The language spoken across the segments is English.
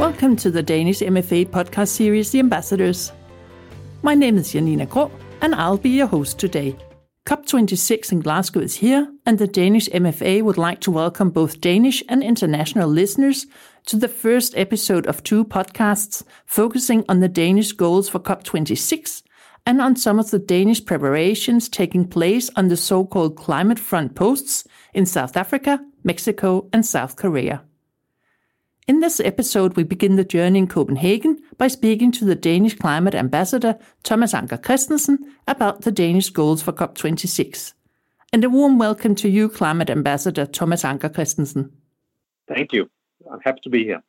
Welcome to the Danish MFA podcast series, The Ambassadors. My name is Janina Grå, and I'll be your host today. COP26 in Glasgow is here, and the Danish MFA would like to welcome both Danish and international listeners to the first episode of two podcasts focusing on the Danish goals for COP26 and on some of the Danish preparations taking place on the so called climate front posts in South Africa, Mexico, and South Korea. In this episode, we begin the journey in Copenhagen by speaking to the Danish climate ambassador Thomas Anker Christensen about the Danish goals for COP26. And a warm welcome to you, climate ambassador Thomas Anker Christensen. Thank you. I'm happy to be here.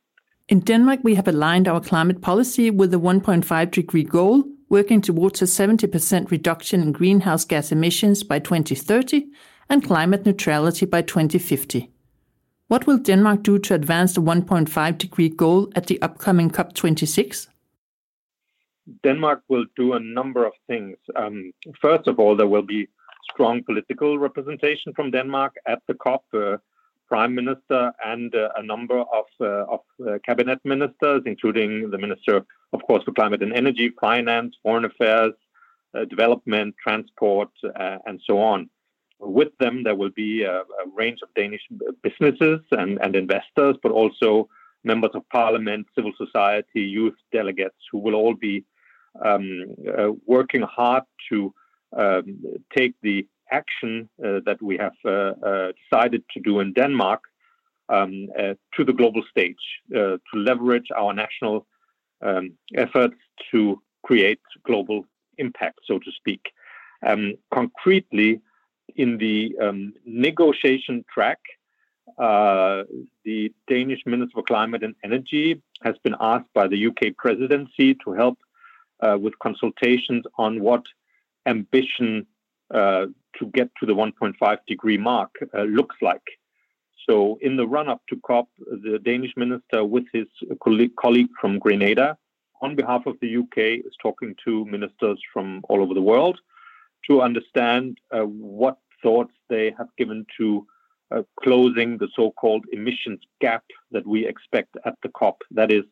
In Denmark, we have aligned our climate policy with the 1.5 degree goal, working towards a 70% reduction in greenhouse gas emissions by 2030 and climate neutrality by 2050. What will Denmark do to advance the 1.5 degree goal at the upcoming COP26? Denmark will do a number of things. Um, first of all, there will be strong political representation from Denmark at the COP. Uh, Prime Minister and uh, a number of, uh, of uh, cabinet ministers, including the Minister, of course, for Climate and Energy, Finance, Foreign Affairs, uh, Development, Transport, uh, and so on with them, there will be a, a, range of Danish businesses and, and investors, but also members of parliament, civil society, youth delegates who will all be um, uh, working hard to um, take the action uh, that we have uh, uh decided to do in Denmark um, uh, to the global stage uh, to leverage our national um, efforts to create global impact, so to speak. Um, concretely, in the um, negotiation track, uh, the Danish Minister for Climate and Energy has been asked by the UK presidency to help uh, with consultations on what ambition uh, to get to the 1.5 degree mark uh, looks like. So, in the run up to COP, the Danish minister, with his colleague from Grenada, on behalf of the UK, is talking to ministers from all over the world to understand uh, what thoughts they have given to uh, closing the so-called emissions gap that we expect at the COP. That is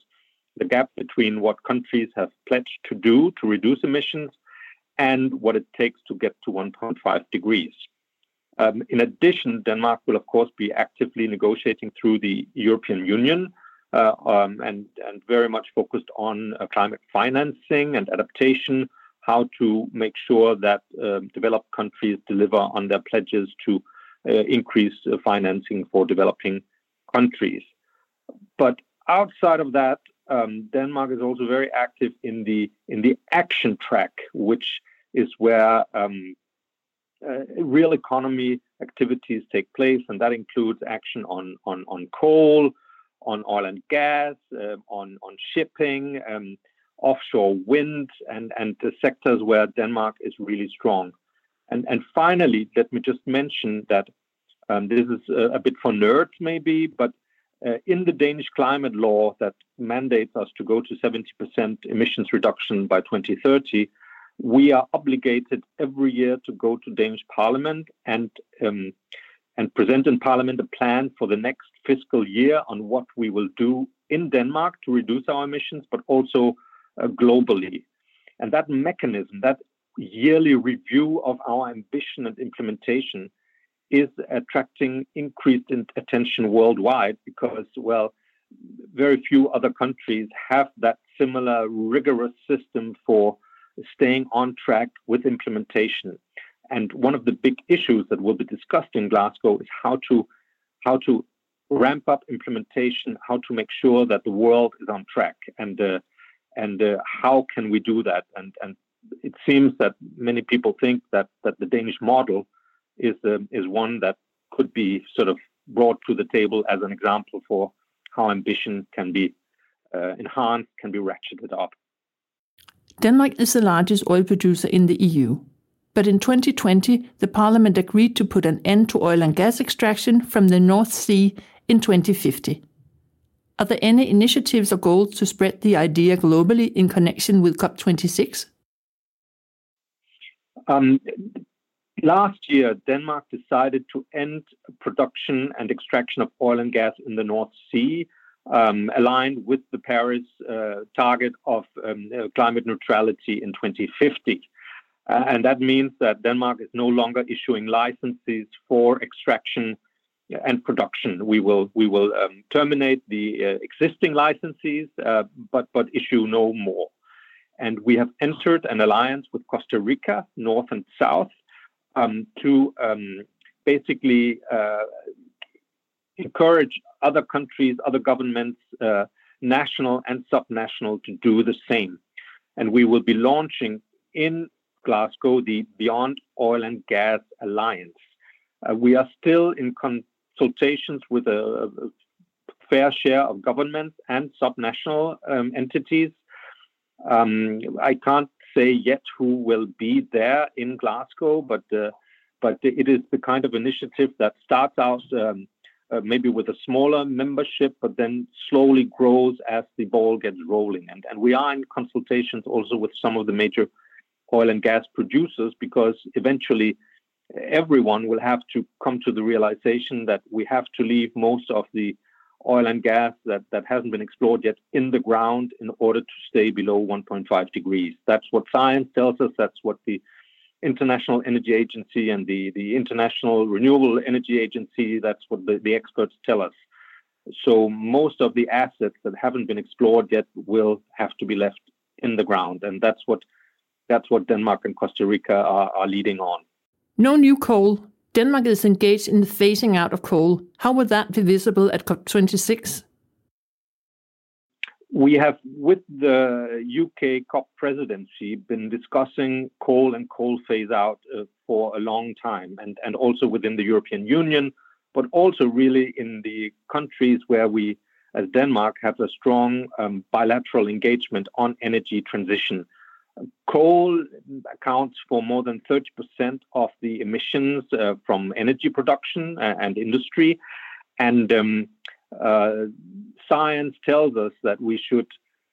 the gap between what countries have pledged to do to reduce emissions and what it takes to get to 1.5 degrees. Um, in addition, Denmark will, of course, be actively negotiating through the European Union uh, um, and, and very much focused on uh, climate financing and adaptation how to make sure that um, developed countries deliver on their pledges to uh, increase uh, financing for developing countries. But outside of that, um, Denmark is also very active in the in the action track, which is where um, uh, real economy activities take place, and that includes action on on on coal, on oil and gas, uh, on on shipping. Offshore wind and, and the sectors where Denmark is really strong. And, and finally, let me just mention that um, this is a, a, bit for nerds, maybe, but uh, in the Danish climate law that mandates us to go to 70% emissions reduction by 2030, we are obligated every year to go to Danish Parliament and um, and present in Parliament a plan for the next fiscal year on what we will do in Denmark to reduce our emissions, but also globally. And that mechanism, that yearly review of our ambition and implementation, is attracting increased attention worldwide because, well, very few other countries have that similar rigorous system for staying on track with implementation. And one of the big issues that will be discussed in Glasgow is how to how to ramp up implementation, how to make sure that the world is on track. And uh, and uh, how can we do that? And and it seems that many people think that that the Danish model is uh, is one that could be sort of brought to the table as an example for how ambition can be uh, enhanced, can be ratcheted up. Denmark is the largest oil producer in the EU. But in 2020, the parliament agreed to put an end to oil and gas extraction from the North Sea in 2050. Are there any initiatives or goals to spread the idea globally in connection with COP26? Um, last year, Denmark decided to end production and extraction of oil and gas in the North Sea um, aligned with the Paris uh, target of um, uh, climate neutrality in 2050. Uh, and that means that Denmark is no longer issuing licenses for extraction and production. We will we will um, terminate the uh, existing licenses, uh, but but issue no more. And we have entered an alliance with Costa Rica, north and south, um, to um, basically uh, encourage other countries, other governments, uh, national and subnational, to do the same. And we will be launching in Glasgow the Beyond Oil and Gas Alliance. Uh, we are still in consultations with a, a, fair share of governments and subnational um, entities. Um, I can't say yet who will be there in Glasgow, but uh, but it is the kind of initiative that starts out um, uh, maybe with a smaller membership, but then slowly grows as the ball gets rolling. And, and we are in consultations also with some of the major oil and gas producers because eventually everyone will have to come to the realization that we have to leave most of the oil and gas that, that hasn't been explored yet in the ground in order to stay below 1.5 degrees. That's what science tells us. That's what the International Energy Agency and the, the International Renewable Energy Agency, that's what the, the experts tell us. So most of the assets that haven't been explored yet will have to be left in the ground. And that's what that's what Denmark and Costa Rica are, are leading on. No new coal. Denmark is engaged in the phasing out of coal. How will that be visible at COP26? we have, with the UK COP presidency, been discussing coal and coal phase out uh, for a long time, and, and also within the European Union, but also really in the countries where we, as Denmark, have a strong um, bilateral engagement on energy transition. Coal accounts for more than 30% of the emissions uh, from energy production uh, and industry. And um, uh, science tells us that we should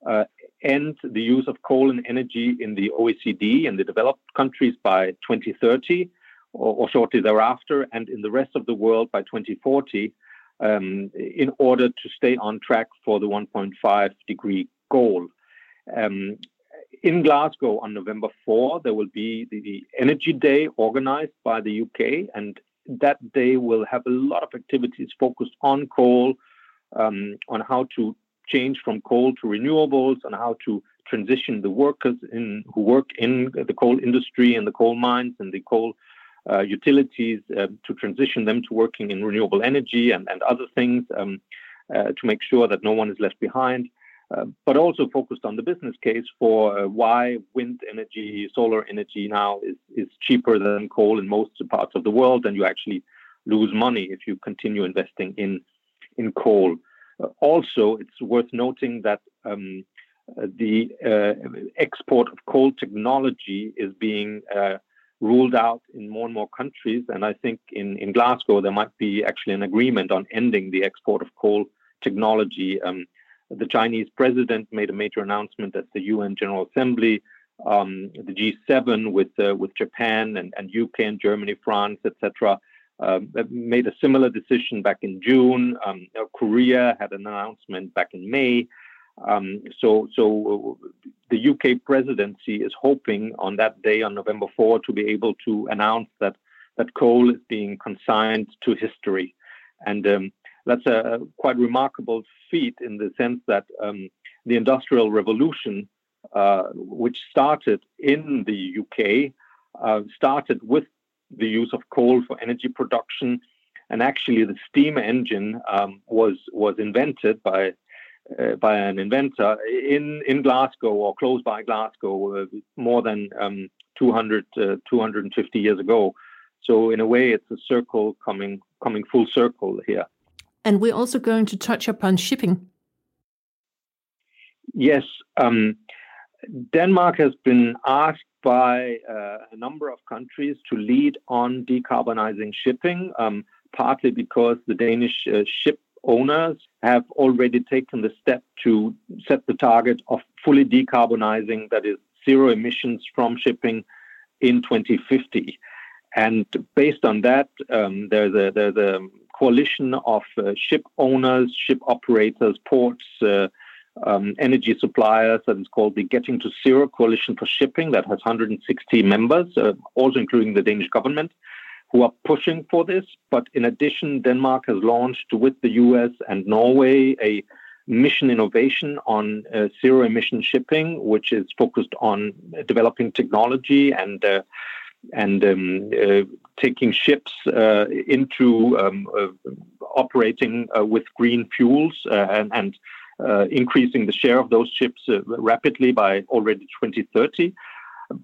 uh, end the use of coal and energy in the OECD and the developed countries by 2030 or, or, shortly thereafter, and in the rest of the world by 2040, um, in order to stay on track for the 1.5 degree goal. Um, in Glasgow on November 4, there will be the Energy Day organized by the UK, and that day will have a lot of activities focused on coal, um, on how to change from coal to renewables, on how to transition the workers in, who work in the coal industry and the coal mines and the coal uh, utilities uh, to transition them to working in renewable energy and, and other things um, uh, to make sure that no one is left behind. Uh, but also focused on the business case for uh, why wind energy, solar energy now is, is cheaper than coal in most parts of the world, and you actually lose money if you continue investing in in coal. Uh, also, it's worth noting that um, the uh, export of coal technology is being uh, ruled out in more and more countries. And I think in, in Glasgow, there might be actually an agreement on ending the export of coal technology. Um, the Chinese president made a major announcement at the UN General Assembly. Um, the G7 with uh, with Japan and, and UK and Germany, France, etc um, made a similar decision back in June. Um, Korea had an announcement back in May. Um, so, so the UK presidency is hoping on that day, on November 4, to be able to announce that that coal is being consigned to history, and um, that's a quite remarkable feat in the sense that um, the Industrial Revolution, uh, which started in the UK, uh, started with the use of coal for energy production. And actually, the steam engine um, was was invented by uh, by an inventor in in Glasgow or close by Glasgow uh, more than um, 200 uh, 250 years ago. So in a way, it's a circle coming coming full circle here. And we're also going to touch upon shipping. Yes, um, Denmark has been asked by uh, a number of countries to lead on decarbonizing shipping, um, partly because the Danish uh, ship owners have already taken the step to set the target of fully decarbonizing, that is, zero emissions from shipping in 2050. And based on that, um, there's, a, there's a coalition of uh, ship owners, ship operators, ports, uh, um, energy suppliers that is called the Getting to Zero Coalition for Shipping that has 160 members, uh, also including the Danish government, who are pushing for this. But in addition, Denmark has launched with the US and Norway a mission innovation on uh, zero emission shipping, which is focused on developing technology and uh, and um, uh, taking ships uh, into um, uh, operating uh, with green fuels and, and increasing the share of those ships rapidly by already 2030.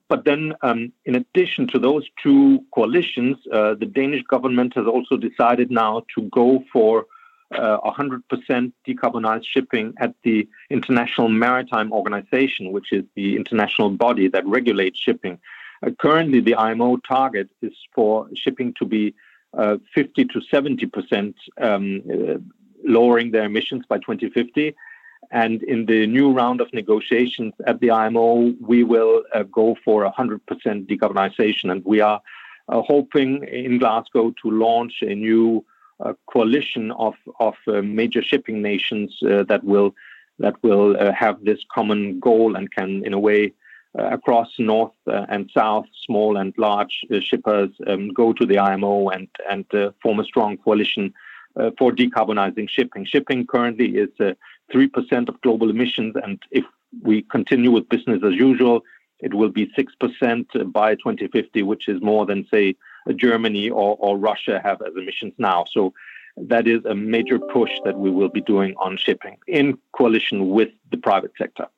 But then, um, in addition to those two coalitions, the Danish government has also decided now to go for uh, 100% decarbonized shipping at the International Maritime Organization, which is the international body that regulates shipping. Uh, currently, the IMO target is for shipping to be uh, 50 to 70% um, uh, lowering their emissions by 2050. And in the new round of negotiations at the IMO, we will uh, go for 100% decarbonization. And we are uh, hoping in Glasgow to launch a new a coalition of of uh, major shipping nations uh, that will that will uh, have this common goal and can, in a way, Uh, across north uh, and south, small and large uh, shippers um, go to the IMO and and form a strong coalition for decarbonizing shipping. Shipping currently is three percent of global emissions, and if we continue with business as usual, it will be 6% by 2050, which is more than, say, Germany or, or Russia have as emissions now. So that is a major push that we will be doing on shipping in coalition with the private sector.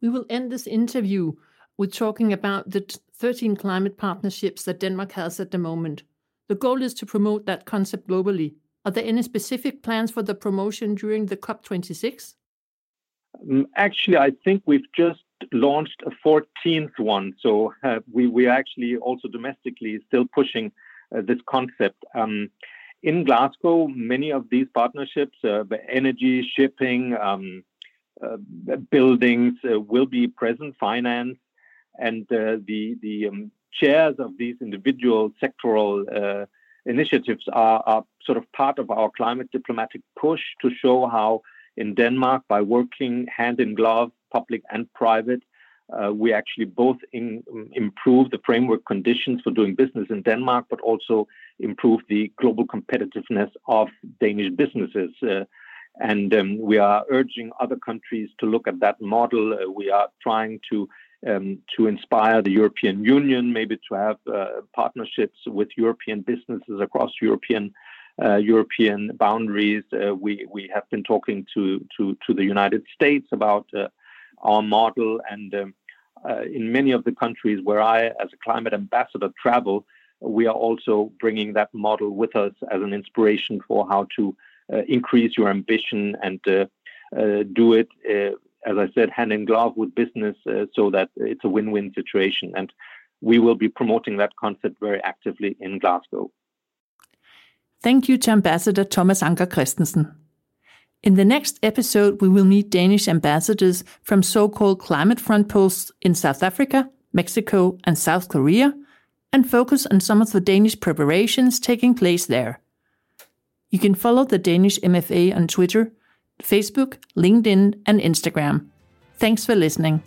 We will end this interview with talking about the 13 climate partnerships that Denmark has at the moment. The goal is to promote that concept globally. Are there any specific plans for the promotion during the COP26? Um, actually, I think we've just launched a 14th one. So uh, we, we are actually also domestically still pushing uh, this concept. Um, in Glasgow, many of these partnerships, uh, energy, shipping, um, buildings uh, will be present, finance, and uh, the, the um, chairs of these individual sectoral initiatives are, are sort of part of our climate diplomatic push to show how in Denmark, by working hand in glove public and private. Uh, we actually both in, improve the framework conditions for doing business in Denmark, but also improve the global competitiveness of Danish businesses. Uh, and um, we are urging other countries to look at that model. Uh, we are trying to um, to inspire the European Union, maybe to have uh, partnerships with European businesses across European uh, European boundaries. Uh, we we have been talking to to to the United States about uh, our model. And um, uh, in many of the countries where I, as a climate ambassador, travel, we are also bringing that model with us as an inspiration for how to increase your ambition and uh, uh do it, uh, as I said, hand in glove with business uh, so that it's a win win situation. And we will be promoting that concept very actively in Glasgow. Thank you to Ambassador Thomas Anker Christensen. In the next episode, we will meet Danish ambassadors from so called climate front posts in South Africa, Mexico, and South Korea, and focus on some of the Danish preparations taking place there. You can follow the Danish MFA on Twitter, Facebook, LinkedIn, and Instagram. Thanks for listening.